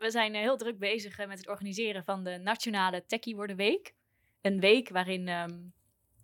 We zijn eh, heel druk bezig eh, met het organiseren van de Nationale Techie Worden Week. Een week waarin ehm,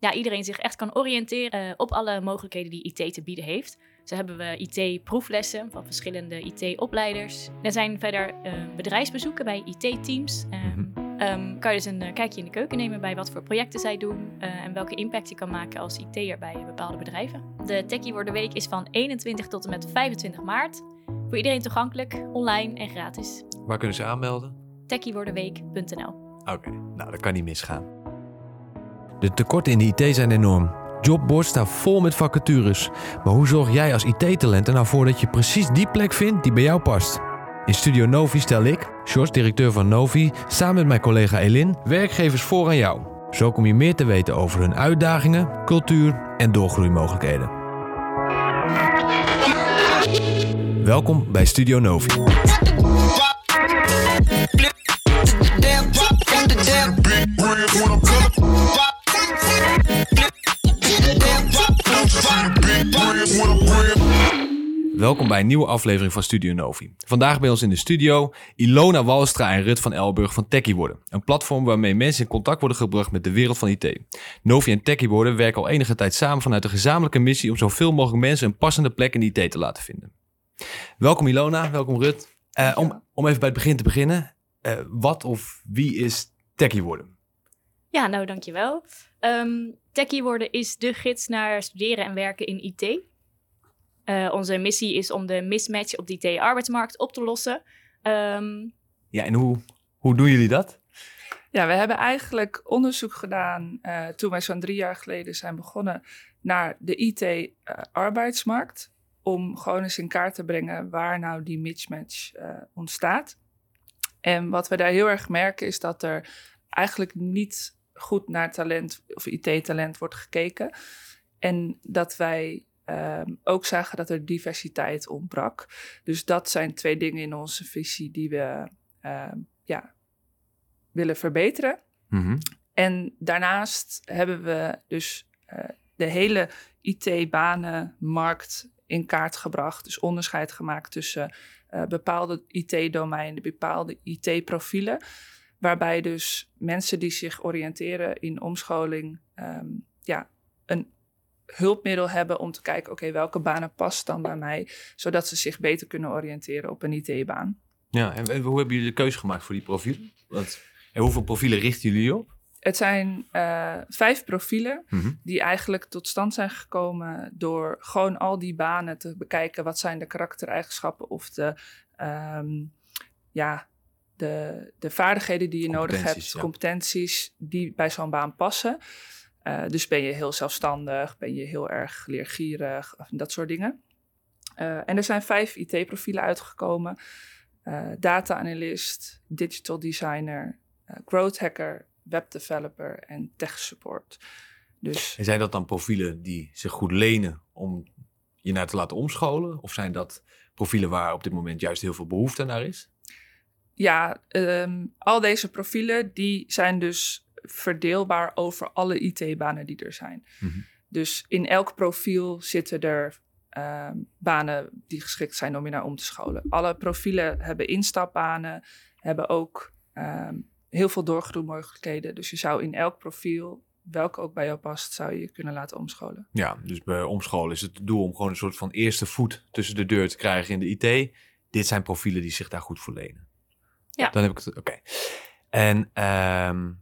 ja, iedereen zich echt kan oriënteren eh, op alle mogelijkheden die IT te bieden heeft. Zo hebben we IT-proeflessen van verschillende IT-opleiders. Er zijn verder bedrijfsbezoeken bij IT-teams. Ehm, kan je dus een kijkje in de keuken nemen bij wat voor projecten zij doen en welke impact je kan maken als IT'er bij bepaalde bedrijven. De Techie Worden Week is van 21 tot en met 25 maart. Voor iedereen toegankelijk, online en gratis. Waar kunnen ze aanmelden? techiewordenweek.nl Oké, nou dat kan niet misgaan. De tekorten in de IT zijn enorm. Jobboards staan vol met vacatures. Maar hoe zorg jij als IT-talent er nou voor dat je precies die plek vindt die bij jou past? In Studio Novi stel ik, George, directeur van Novi, samen met mijn collega Elin, werkgevers voor aan jou. Zo kom je meer te weten over hun uitdagingen, cultuur en doorgroeimogelijkheden. Welkom bij Studio Novi. Welkom bij een nieuwe aflevering van Studio Novi. Vandaag bij ons in de studio Ilona Walstra en Rut van Elburg van Techie Worden. Een platform waarmee mensen in contact worden gebracht met de wereld van IT. Novi en Techie Worden werken al enige tijd samen vanuit een gezamenlijke missie om zoveel mogelijk mensen een passende plek in de IT te laten vinden. Welkom Ilona, welkom Rut. Eh, om, om even bij het begin te beginnen. eh, wat of wie is Techie Worden? Ja, nou dankjewel. Um, Techie worden is de gids naar studeren en werken in IT. Eh, onze missie is om de mismatch op de IT-arbeidsmarkt op te lossen. Ehm, Ja, en hoe, hoe doen jullie dat? Ja, we hebben eigenlijk onderzoek gedaan eh, toen wij zo'n drie jaar geleden zijn begonnen naar de IT-arbeidsmarkt. om gewoon eens in kaart te brengen waar nou die mismatch eh, ontstaat. En wat we daar heel erg merken is dat er eigenlijk niet goed naar talent of IT-talent wordt gekeken. En dat wij ehm, ook zagen dat er diversiteit ontbrak. Dus dat zijn twee dingen in onze visie die we ehm, ja, willen verbeteren. Mhm. En daarnaast hebben we dus eh, de hele IT-banenmarkt in kaart gebracht. Dus onderscheid gemaakt tussen eh, bepaalde IT-domeinen, bepaalde IT-profielen. Waarbij dus mensen die zich oriënteren in omscholing ehm, ja, een hulpmiddel hebben om te kijken, oké, welke banen past dan bij mij, zodat ze zich beter kunnen oriënteren op een IT-baan. Ja, en, en hoe hebben jullie de keuze gemaakt voor die profielen? En hoeveel profielen richten jullie op? Het zijn eh, vijf profielen Mhm. die eigenlijk tot stand zijn gekomen door gewoon al die banen te bekijken. Wat zijn de karaktereigenschappen of de, ehm, ja, de, de vaardigheden die je nodig hebt, Competenties, ja. competenties die bij zo'n baan passen. Eh, dus ben je heel zelfstandig, ben je heel erg leergierig, dat soort dingen. Eh, en er zijn vijf IT-profielen uitgekomen. Eh, data analyst, digital designer, growth hacker, web developer en tech support. Dus En zijn dat dan profielen die zich goed lenen om je naar te laten omscholen? Of zijn dat profielen waar op dit moment juist heel veel behoefte naar is? ja, ehm, al deze profielen die zijn dus verdeelbaar over alle IT-banen die er zijn. Mhm. Dus in elk profiel zitten er ehm, banen die geschikt zijn om je naar om te scholen. Alle profielen hebben instapbanen, hebben ook ehm, heel veel doorgroeimogelijkheden. Dus je zou in elk profiel, welke ook bij jou past, zou je je kunnen laten omscholen. Ja, dus bij omscholen is het doel om gewoon een soort van eerste voet tussen de deur te krijgen in de IT. Dit zijn profielen die zich daar goed voor lenen. Ja. Dan heb ik het, oké. En ehm,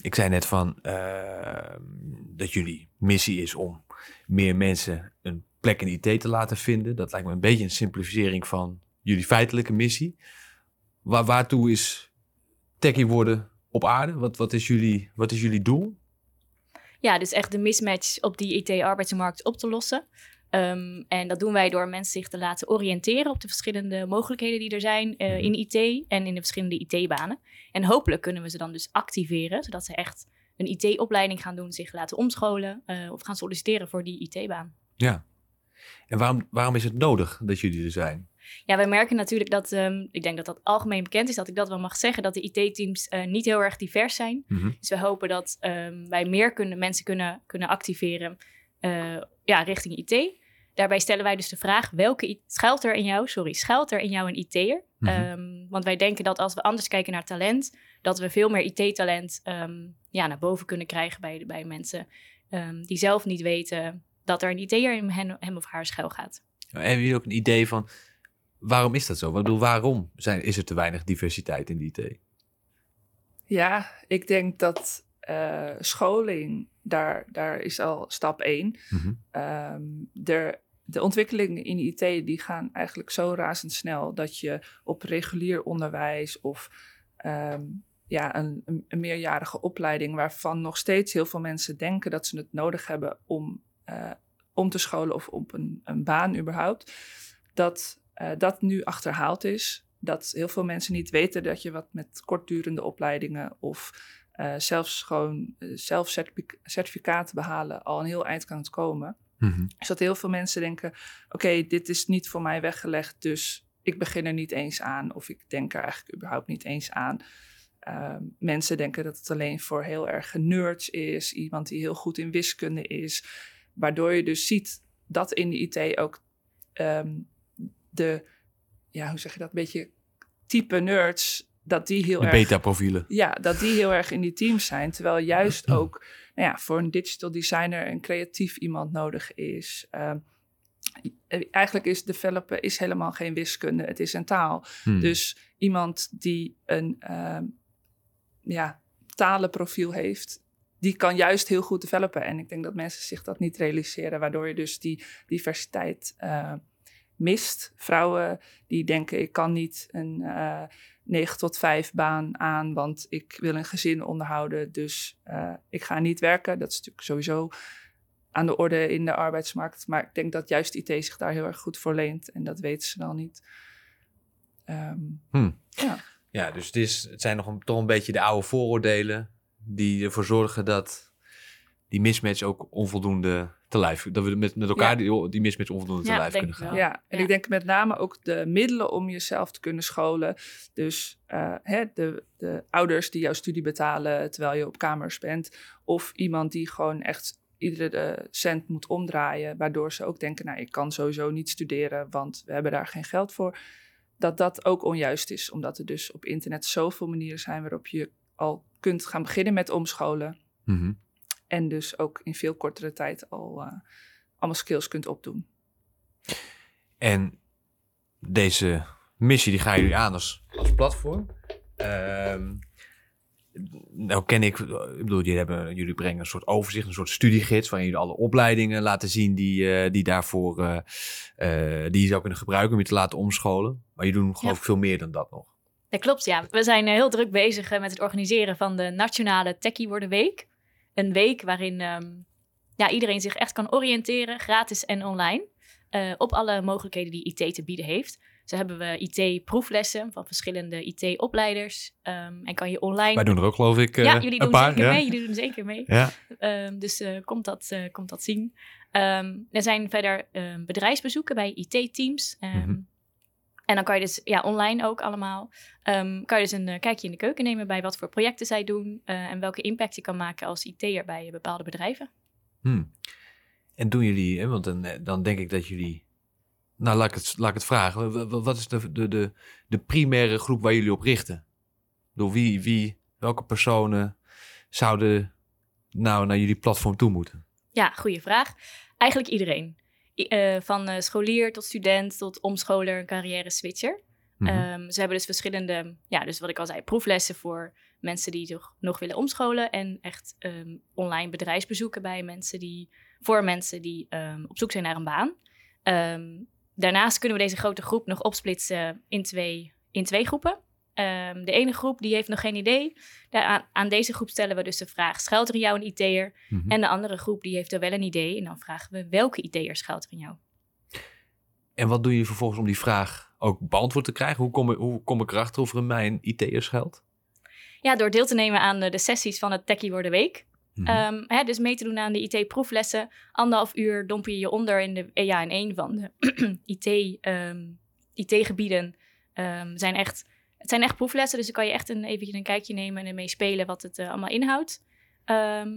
ik zei net van ehm, dat jullie missie is om meer mensen een plek in IT te laten vinden. Dat lijkt me een beetje een simplificering van jullie feitelijke missie. Waar, waartoe is techie worden op aarde? Wat, wat, is jullie, wat is jullie doel? ja, dus echt de mismatch op die IT-arbeidsmarkt op te lossen. Ehm, en dat doen wij door mensen zich te laten oriënteren op de verschillende mogelijkheden die er zijn eh, in IT en in de verschillende IT-banen. En hopelijk kunnen we ze dan dus activeren, zodat ze echt een IT-opleiding gaan doen, zich laten omscholen eh, of gaan solliciteren voor die IT-baan. Ja. En waarom, waarom is het nodig dat jullie er zijn? Ja, wij merken natuurlijk dat, ehm, ik denk dat dat algemeen bekend is, dat ik dat wel mag zeggen, dat de IT-teams eh, niet heel erg divers zijn. Mhm. Dus we hopen dat ehm, wij meer kunnen, mensen kunnen, kunnen activeren eh, ja, richting IT. daarbij stellen wij dus de vraag, welke schuilt er in jou, sorry, schuilt er in jou een IT'er? Mhm. Ehm, want wij denken dat als we anders kijken naar talent, dat we veel meer IT-talent ehm, ja, naar boven kunnen krijgen bij, bij mensen ehm, die zelf niet weten dat er een IT'er in hen, hem of haar schuil gaat. Hebben jullie ook een idee van waarom is dat zo? Wat bedoel, waarom zijn, is er te weinig diversiteit in de IT? Ja, ik denk dat eh, scholing, daar, daar is al stap één. Ehm, de, de ontwikkelingen in IT die gaan eigenlijk zo razendsnel dat je op regulier onderwijs of ehm, ja, een, een, een meerjarige opleiding, waarvan nog steeds heel veel mensen denken dat ze het nodig hebben om eh, om te scholen of op een, een baan überhaupt, dat eh, dat nu achterhaald is. Dat heel veel mensen niet weten dat je wat met kortdurende opleidingen of eh, zelfs gewoon eh, zelf certific- certificaten behalen al een heel eind kan het komen. Mhm. Dus dat heel veel mensen denken: oké, dit is niet voor mij weggelegd, dus ik begin er niet eens aan. Of ik denk er eigenlijk überhaupt niet eens aan. Ehm, mensen denken dat het alleen voor heel erg nerds is, iemand die heel goed in wiskunde is. Waardoor je dus ziet dat in de IT ook ehm, de, ja, hoe zeg je dat, een beetje type nerds, dat die heel De erg beta-profielen. ja, dat die heel erg in die teams zijn. Terwijl juist ook nou ja, voor een digital designer een creatief iemand nodig is. Ehm, eigenlijk is developen is helemaal geen wiskunde, het is een taal. Hmm. Dus iemand die een ehm, ja, talenprofiel heeft, die kan juist heel goed developen. En ik denk dat mensen zich dat niet realiseren, waardoor je dus die diversiteit eh, mist. Vrouwen die denken, ik kan niet een eh 9 tot 5 baan aan, want ik wil een gezin onderhouden, dus eh, ik ga niet werken. Dat is natuurlijk sowieso aan de orde in de arbeidsmarkt. Maar ik denk dat juist IT zich daar heel erg goed voor leent en dat weten ze dan niet. Ehm, Ja, dus het, is, het zijn nog een, toch een beetje de oude vooroordelen die ervoor zorgen dat die mismatch ook onvoldoende te lijf, dat we met, met elkaar die, die mismatch onvoldoende te lijf kunnen ik gaan. Ja, en Ja. ik denk met name ook de middelen om jezelf te kunnen scholen. Dus eh, hè, de, de ouders die jouw studie betalen terwijl je op kamers bent. Of iemand die gewoon echt iedere eh, cent moet omdraaien. Waardoor ze ook denken, nou ik kan sowieso niet studeren, want we hebben daar geen geld voor. Dat dat ook onjuist is, omdat er dus op internet zoveel manieren zijn waarop je al kunt gaan beginnen met omscholen. Mhm. En dus ook in veel kortere tijd al eh, allemaal skills kunt opdoen. En deze missie die gaan jullie aan als, als platform. Ehm, nou ken ik, ik bedoel, jullie, hebben, jullie brengen een soort overzicht, een soort studiegids waarin jullie alle opleidingen laten zien die, eh, die daarvoor, eh, die je zou kunnen gebruiken om je te laten omscholen. Maar je doet geloof Ja. ik veel meer dan dat nog. Dat klopt, ja. We zijn heel druk bezig met het organiseren van de Nationale Techie Worden Week. Een week waarin ehm, ja, iedereen zich echt kan oriënteren, gratis en online, eh, op alle mogelijkheden die IT te bieden heeft. Zo hebben we IT-proeflessen van verschillende IT-opleiders. ehm, en kan je online... Wij doen er ook geloof ik eh, ja, jullie een doen paar. zeker ja. mee. Jullie doen zeker mee. Ja. Ehm, dus eh, komt, dat, eh, komt dat zien. Er zijn verder bedrijfsbezoeken bij IT-teams. Mhm. En dan kan je dus ja, online ook allemaal. ehm, kan je dus een eh, kijkje in de keuken nemen bij wat voor projecten zij doen. eh, en welke impact je kan maken als IT'er bij bepaalde bedrijven. Hmm. En doen jullie, hè, want dan, eh, dan denk ik dat jullie. Nou, laat ik het, laat ik het vragen. Wa- wa- Wat is de, de, de, de primaire groep waar jullie op richten? Door wie, wie, welke personen zouden nou naar jullie platform toe moeten? Ja, goede vraag. Eigenlijk iedereen. Eh, van eh, scholier tot student tot omscholer, carrière switcher. Mhm. Ehm, ze hebben dus verschillende, ja, dus wat ik al zei, proeflessen voor mensen die toch nog willen omscholen. En echt ehm, online bedrijfsbezoeken bij mensen die, voor mensen die ehm, op zoek zijn naar een baan. Daarnaast kunnen we deze grote groep nog opsplitsen in twee, in twee groepen. Ehm, de ene groep die heeft nog geen idee. Aan, aan deze groep stellen we dus de vraag, schuilt er in jou een IT'er? Mhm. En de andere groep die heeft er wel een idee. En dan vragen we, welke IT'er schuilt er in jou? En wat doe je vervolgens om die vraag ook beantwoord te krijgen? Hoe kom, ik- hoe kom ik erachter of er in mij een IT'er schuilt? Ja, door deel te nemen aan de, de sessies van het Techie Worden Week. Mhm. Ehm, hè, dus mee te doen aan de IT-proeflessen. Anderhalf uur domper je je onder in, de, ja, in een van de IT, IT-gebieden. Ehm, zijn echt, het zijn echt proeflessen, dus dan kan je echt een, eventjes een kijkje nemen en ermee spelen wat het eh, allemaal inhoudt. Ehm,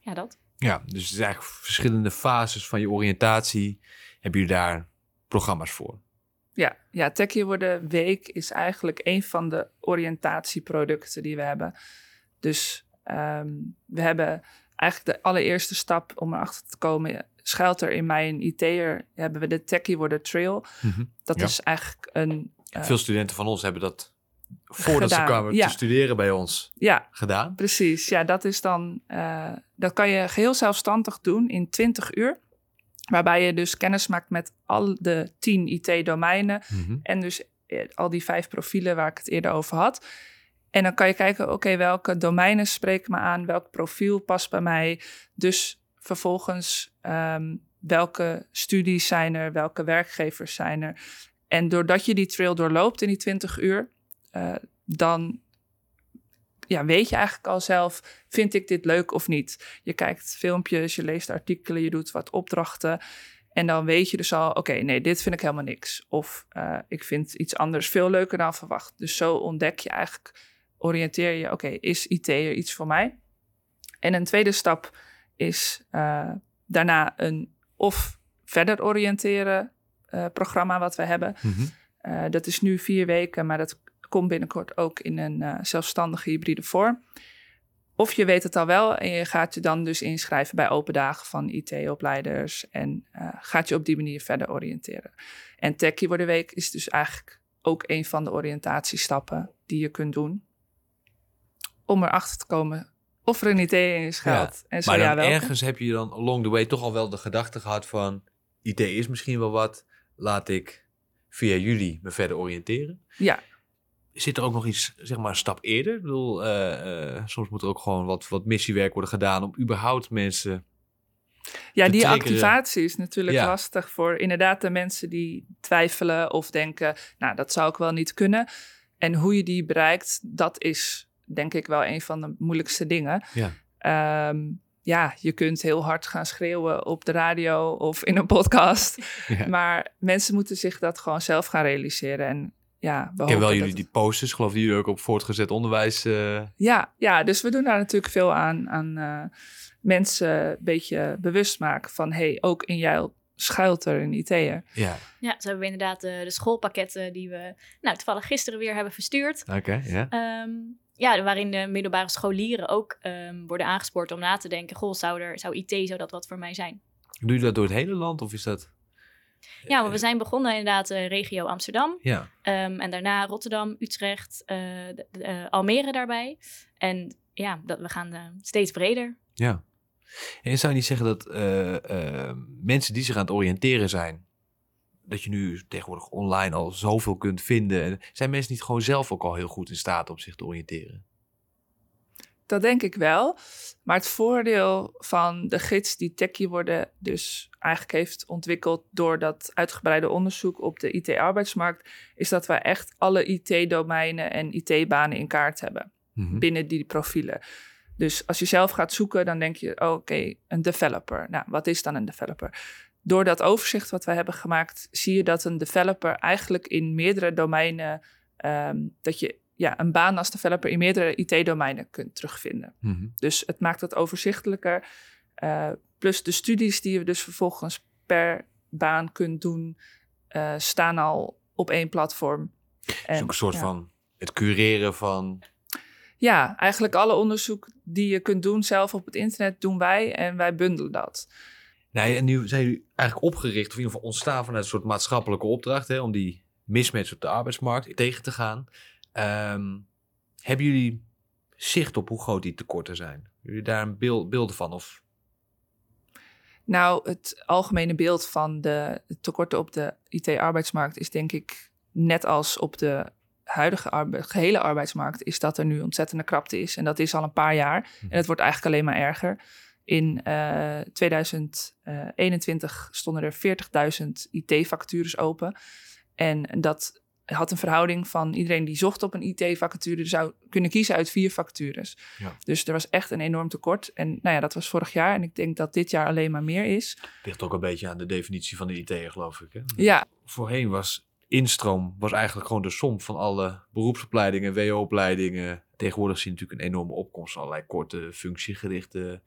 ja, dat. Ja, dus het is eigenlijk verschillende fases van je oriëntatie. Hebben jullie daar programma's voor? Ja, ja Techie Worden Week is eigenlijk een van de oriëntatieproducten die we hebben. Dus ehm, we hebben eigenlijk de allereerste stap om erachter te komen, schuilt er in mij een IT'er, hebben we de Techie Worden Trail. Dat Ja. is eigenlijk een, Veel studenten van ons hebben dat voordat ze kwamen ja. te studeren bij ons ja, gedaan. precies. Ja, dat is dan, eh, dat kan je geheel zelfstandig doen in 20 uur. Waarbij je dus kennis maakt met al de 10 IT-domeinen. En dus eh, al die vijf profielen waar ik het eerder over had. En dan kan je kijken, oké, welke domeinen spreken me aan? Welk profiel past bij mij? Dus vervolgens, ehm, welke studies zijn er? Welke werkgevers zijn er? En doordat je die trail doorloopt in die 20 uur, eh, dan ja, weet je eigenlijk al zelf, vind ik dit leuk of niet? Je kijkt filmpjes, je leest artikelen, je doet wat opdrachten. En dan weet je dus al, oké, nee, dit vind ik helemaal niks. Of eh, ik vind iets anders veel leuker dan verwacht. Dus zo ontdek je eigenlijk, oriënteer je, oké, is IT er iets voor mij? En een tweede stap is eh, daarna een of verder oriënteren programma wat we hebben. Eh, dat is nu vier weken, maar dat komt binnenkort ook in een eh, zelfstandige hybride vorm. Of je weet het al wel en je gaat je dan dus inschrijven bij open dagen van IT-opleiders en eh, gaat je op die manier verder oriënteren. En Techie Worden Week is dus eigenlijk ook een van de oriëntatiestappen die je kunt doen om erachter te komen of er een IT in schuilt. En zo Maar dan ergens heb je dan along the way toch al wel de gedachte gehad van... IT is misschien wel wat, laat ik via jullie me verder oriënteren. Ja, Zit er ook nog iets, zeg maar, een stap eerder? Ik bedoel, eh, eh, soms moet er ook gewoon wat, wat missiewerk worden gedaan om überhaupt mensen... Ja, die activatie is natuurlijk Ja. lastig voor inderdaad de mensen die twijfelen of denken, nou, dat zou ik wel niet kunnen. En hoe je die bereikt, dat is denk ik wel een van de moeilijkste dingen. Ja. Ehm, ja, je kunt heel hard gaan schreeuwen op de radio of in een podcast. Ja. Maar mensen moeten zich dat gewoon zelf gaan realiseren. En ja, we Ik ken hopen wel dat jullie die posters, geloof die jullie ook op voortgezet onderwijs... eh, Ja, ja, dus we doen daar natuurlijk veel aan, aan eh, mensen een beetje bewust maken van... hey, ook in jou schuilt er een IT'er. ja, Ja, zo hebben we inderdaad de, de schoolpakketten die we nou, toevallig gisteren weer hebben verstuurd. oké, ja. Ehm, ja, waarin de middelbare scholieren ook ehm, worden aangespoord om na te denken... Goh, zou, er, zou IT, zou dat wat voor mij zijn? Doe je dat door het hele land of is dat... Ja, maar we zijn begonnen inderdaad eh, regio Amsterdam. Ja, Ehm, en daarna Rotterdam, Utrecht, eh, de- de- eh, Almere daarbij. En ja, dat, we gaan eh, steeds breder. ja. En zou je niet zeggen dat eh, eh, mensen die zich aan het oriënteren zijn, dat je nu tegenwoordig online al zoveel kunt vinden, en zijn mensen niet gewoon zelf ook al heel goed in staat om zich te oriënteren? Dat denk ik wel. Maar het voordeel van de gids die Techie worden dus eigenlijk heeft ontwikkeld door dat uitgebreide onderzoek op de IT-arbeidsmarkt, is dat wij echt alle IT-domeinen en IT-banen in kaart hebben. Mhm. binnen die profielen. Dus als je zelf gaat zoeken, dan denk je, oh, oké, een developer. Nou, wat is dan een developer? Door dat overzicht wat wij hebben gemaakt, zie je dat een developer eigenlijk in meerdere domeinen, ehm, dat je ja, een baan als developer in meerdere IT-domeinen kunt terugvinden. Mhm. Dus het maakt het overzichtelijker. Eh, plus de studies die je dus vervolgens per baan kunt doen, eh, staan al op één platform. Ook een soort ja. van het cureren van. Ja, eigenlijk alle onderzoek die je kunt doen zelf op het internet doen wij en wij bundelen dat. Nee, en nu zijn jullie eigenlijk opgericht, of in ieder geval ontstaan vanuit een soort maatschappelijke opdracht, hè, om die mismatch op de arbeidsmarkt tegen te gaan. Ehm, hebben jullie zicht op hoe groot die tekorten zijn? Hebben jullie daar een beeld, beelden van? Of Nou, het algemene beeld van de tekorten op de IT-arbeidsmarkt is denk ik net als op de huidige arbe- gehele arbeidsmarkt, is dat er nu ontzettende krapte is. En dat is al een paar jaar. En het wordt eigenlijk alleen maar erger. In eh 2021 stonden er 40.000 IT-vacatures open. En dat had een verhouding van iedereen die zocht op een IT-vacature zou kunnen kiezen uit vier vacatures. Ja. Dus er was echt een enorm tekort. En nou ja, dat was vorig jaar. En ik denk dat dit jaar alleen maar meer is. ligt ook een beetje aan de definitie van de IT, geloof ik. Hè? Ja, Voorheen was instroom was eigenlijk gewoon de som van alle beroepsopleidingen, WO-opleidingen. Tegenwoordig zie je natuurlijk een enorme opkomst van allerlei korte, functiegerichte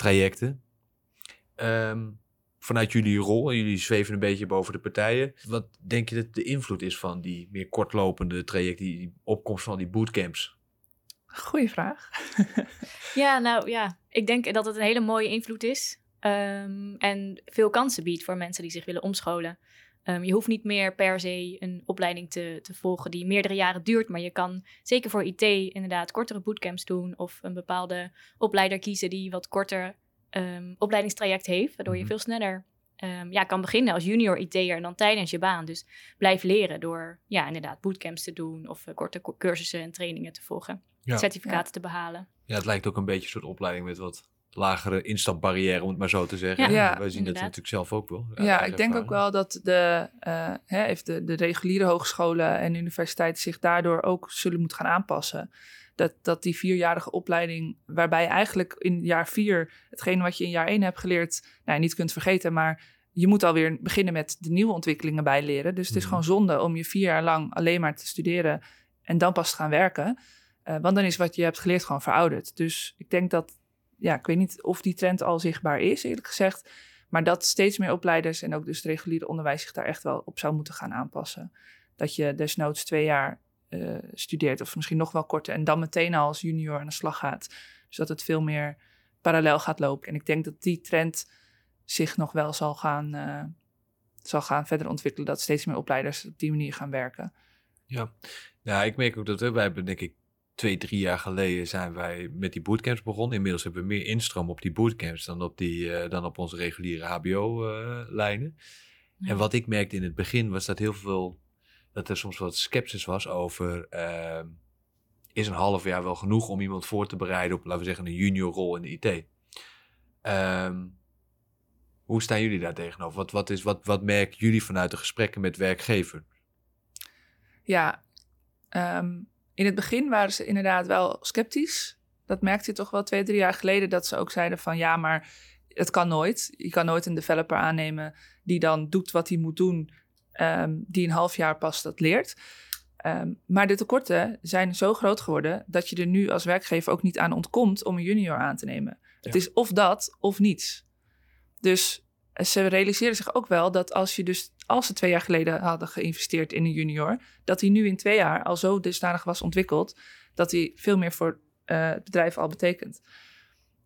trajecten. Ehm, vanuit jullie rol, en jullie zweven een beetje boven de partijen. Wat denk je dat de invloed is van die meer kortlopende trajecten, die, die opkomst van die bootcamps? Goeie vraag. Ja, nou ja, ik denk dat het een hele mooie invloed is. ehm, en veel kansen biedt voor mensen die zich willen omscholen. Ehm, je hoeft niet meer per se een opleiding te, te volgen die meerdere jaren duurt. Maar je kan zeker voor IT inderdaad kortere bootcamps doen. Of een bepaalde opleider kiezen die wat korter ehm, opleidingstraject heeft. Waardoor je Mhm. veel sneller ehm, ja, kan beginnen als junior IT'er dan tijdens je baan. Dus blijf leren door ja, inderdaad bootcamps te doen. Of eh, korte cu- cursussen en trainingen te volgen. Ja. Certificaten te behalen. Ja, het lijkt ook een beetje een soort opleiding met wat lagere instapbarrière, om het maar zo te zeggen. Ja, wij zien dat natuurlijk zelf ook wel. uit Ja, ik denk ook wel dat de, eh, hè, heeft de, de reguliere hogescholen en universiteiten zich daardoor ook zullen moeten gaan aanpassen. Dat, dat die vierjarige opleiding, waarbij je eigenlijk in jaar vier hetgeen wat je in jaar één hebt geleerd, nou, niet kunt vergeten, maar je moet alweer beginnen met de nieuwe ontwikkelingen bijleren. Dus het is Mhm. gewoon zonde om je vier jaar lang alleen maar te studeren en dan pas te gaan werken. Eh, want dan is wat je hebt geleerd gewoon verouderd. Dus ik denk dat, ja, ik weet niet of die trend al zichtbaar is, eerlijk gezegd. Maar dat steeds meer opleiders en ook dus het reguliere onderwijs zich daar echt wel op zou moeten gaan aanpassen. Dat je desnoods twee jaar eh, studeert of misschien nog wel korter en dan meteen al als junior aan de slag gaat. Zodat het veel meer parallel gaat lopen. En ik denk dat die trend zich nog wel zal gaan, eh, zal gaan verder ontwikkelen. Dat steeds meer opleiders op die manier gaan werken. Ja. ja, ik merk ook dat we, wij hebben denk ik twee, drie jaar geleden zijn wij met die bootcamps begonnen. Inmiddels hebben we meer instroom op die bootcamps dan op, die, eh, dan op onze reguliere HBO-lijnen. Ja. En wat ik merkte in het begin was dat heel veel, dat er soms wat sceptisch was over, ehm, is een half jaar wel genoeg om iemand voor te bereiden op, laten we zeggen, een juniorrol in de IT? Ehm, hoe staan jullie daar tegenover? Wat, wat, is, wat, wat merken jullie vanuit de gesprekken met werkgever? Ja, ehm, in het begin waren ze inderdaad wel sceptisch. Dat merkte je toch wel twee, drie jaar geleden. Dat ze ook zeiden van ja, maar het kan nooit. Je kan nooit een developer aannemen die dan doet wat hij moet doen. ehm, die een half jaar pas dat leert. Ehm, maar de tekorten zijn zo groot geworden dat je er nu als werkgever ook niet aan ontkomt om een junior aan te nemen. Het is of dat of niets. Dus eh, ze realiseren zich ook wel dat als je dus, als ze twee jaar geleden hadden geïnvesteerd in een junior, dat hij nu in twee jaar al zo dusdanig was ontwikkeld dat hij veel meer voor eh, het bedrijf al betekent.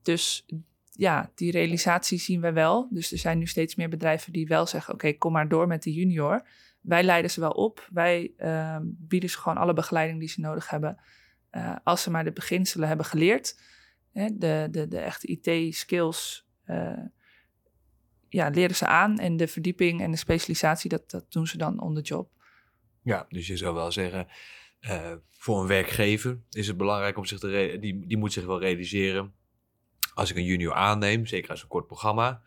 Dus ja, die realisatie zien we wel. Dus er zijn nu steeds meer bedrijven die wel zeggen: oké, kom maar door met de junior. Wij leiden ze wel op. Wij ehm, bieden ze gewoon alle begeleiding die ze nodig hebben. Eh, als ze maar de beginselen hebben geleerd, hè, de, de, de echte IT-skills, ja, leren ze aan. En de verdieping en de specialisatie, dat, dat doen ze dan on the job. Ja, dus je zou wel zeggen, eh, voor een werkgever is het belangrijk om zich te re- die, die moet zich wel realiseren. Als ik een junior aanneem, zeker als een kort programma,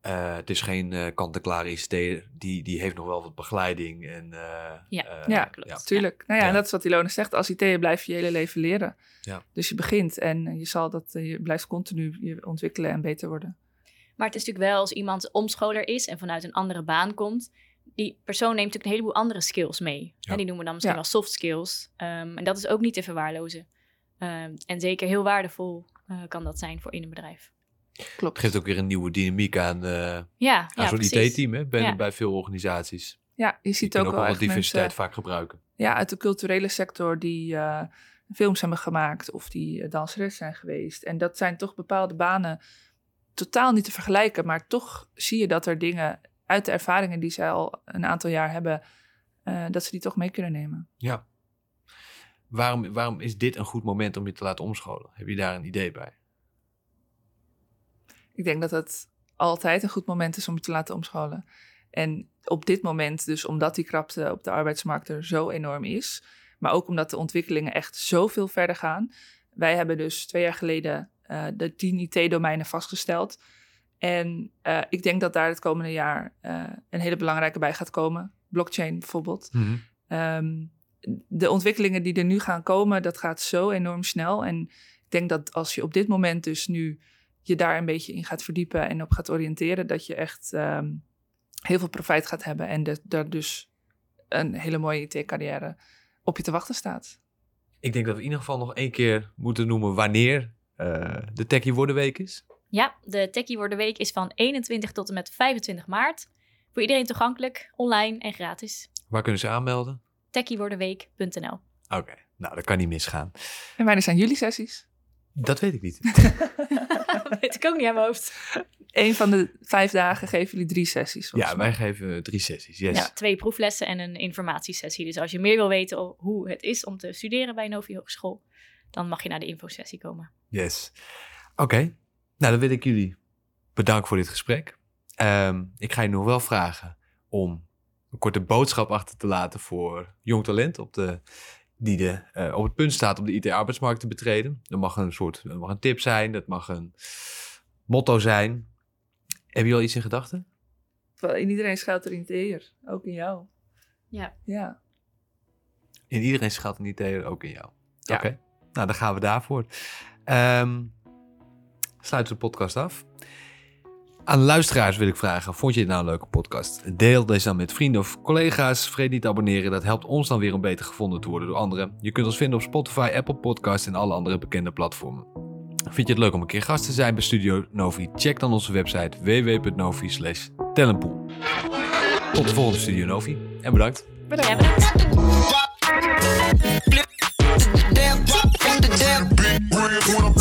eh, het is geen eh kant-en-klare ICT, die, die heeft nog wel wat begeleiding. En, eh, Ja. Ja, klopt. Tuurlijk. Nou ja, Ja. en dat is wat Ilona zegt. Als IT'er blijf je je hele leven leren. Ja. Dus je begint en je zal dat, je blijft continu je ontwikkelen en beter worden. Maar het is natuurlijk wel als iemand omscholer is en vanuit een andere baan komt. Die persoon neemt natuurlijk een heleboel andere skills mee. Ja. En die noemen we dan misschien Ja. wel soft skills. Ehm, en dat is ook niet te verwaarlozen. Ehm, en zeker heel waardevol eh, kan dat zijn voor in een bedrijf. Klopt. Het geeft ook weer een nieuwe dynamiek aan, eh Ja, aan ja zo'n. IT-team hè, bij, Ja. bij veel organisaties. Ja, je ziet ook ook wel wat echt diversiteit mensen vaak gebruiken. ja, uit de culturele sector die eh, films hebben gemaakt of die danseres zijn geweest. En dat zijn toch bepaalde banen totaal niet te vergelijken. Maar toch zie je dat er dingen uit de ervaringen die zij al een aantal jaar hebben, eh, dat ze die toch mee kunnen nemen. Ja. Waarom, waarom is dit een goed moment om je te laten omscholen? Heb je daar een idee bij? Ik denk dat het altijd een goed moment is om je te laten omscholen. En op dit moment, dus omdat die krapte op de arbeidsmarkt er zo enorm is, maar ook omdat de ontwikkelingen echt zoveel verder gaan. Wij hebben dus twee jaar geleden eh, de 10 IT-domeinen vastgesteld. En eh, ik denk dat daar het komende jaar eh, een hele belangrijke bij gaat komen. Blockchain bijvoorbeeld. Ehm, de ontwikkelingen die er nu gaan komen, dat gaat zo enorm snel. En ik denk dat als je op dit moment dus nu je daar een beetje in gaat verdiepen en op gaat oriënteren, dat je echt ehm, heel veel profijt gaat hebben en dat daar dus een hele mooie IT-carrière op je te wachten staat. Ik denk dat we in ieder geval nog één keer moeten noemen wanneer eh, de Techie Worden Week is. Ja, de Techie Worden Week is van 21 tot en met 25 maart. Voor iedereen toegankelijk, online en gratis. Waar kunnen ze aanmelden? techiewordenweek.nl Oké, nou dat kan niet misgaan. En wanneer zijn jullie sessies? Dat weet ik niet. Dat weet ik ook niet aan mijn hoofd. Eén van de vijf dagen geven jullie drie sessies. volgens Ja, mij. wij geven drie sessies. Yes. Ja, twee proeflessen en een informatiesessie. Dus als je meer wil weten hoe het is om te studeren bij Novi Hogeschool, dan mag je naar de infosessie komen. Yes. Oké, nou dan wil ik jullie bedanken voor dit gesprek. Ehm, ik ga je nog wel vragen om een korte boodschap achter te laten voor jong talent op de, die de, eh, op het punt staat om de IT-arbeidsmarkt te betreden. Dat mag een soort dat mag een tip zijn, dat mag een motto zijn. Heb je al iets in gedachten? In iedereen schuilt er in het eer. Ook in jou. Ja. Ja. In iedereen schuilt een idee, ook in jou. Ja. Oké, nou dan gaan we daarvoor. Ehm sluiten de podcast af. Aan luisteraars wil ik vragen, vond je dit nou een leuke podcast? Deel deze dan met vrienden of collega's. Vergeet niet te abonneren, dat helpt ons dan weer om beter gevonden te worden door anderen. Je kunt ons vinden op Spotify, Apple Podcasts en alle andere bekende platformen. Vind je het leuk om een keer gast te zijn bij Studio Novi? Check dan onze website www.novi talentpool. Tot de volgende Studio Novi en bedankt. Bedankt. Tip. Big ribs with a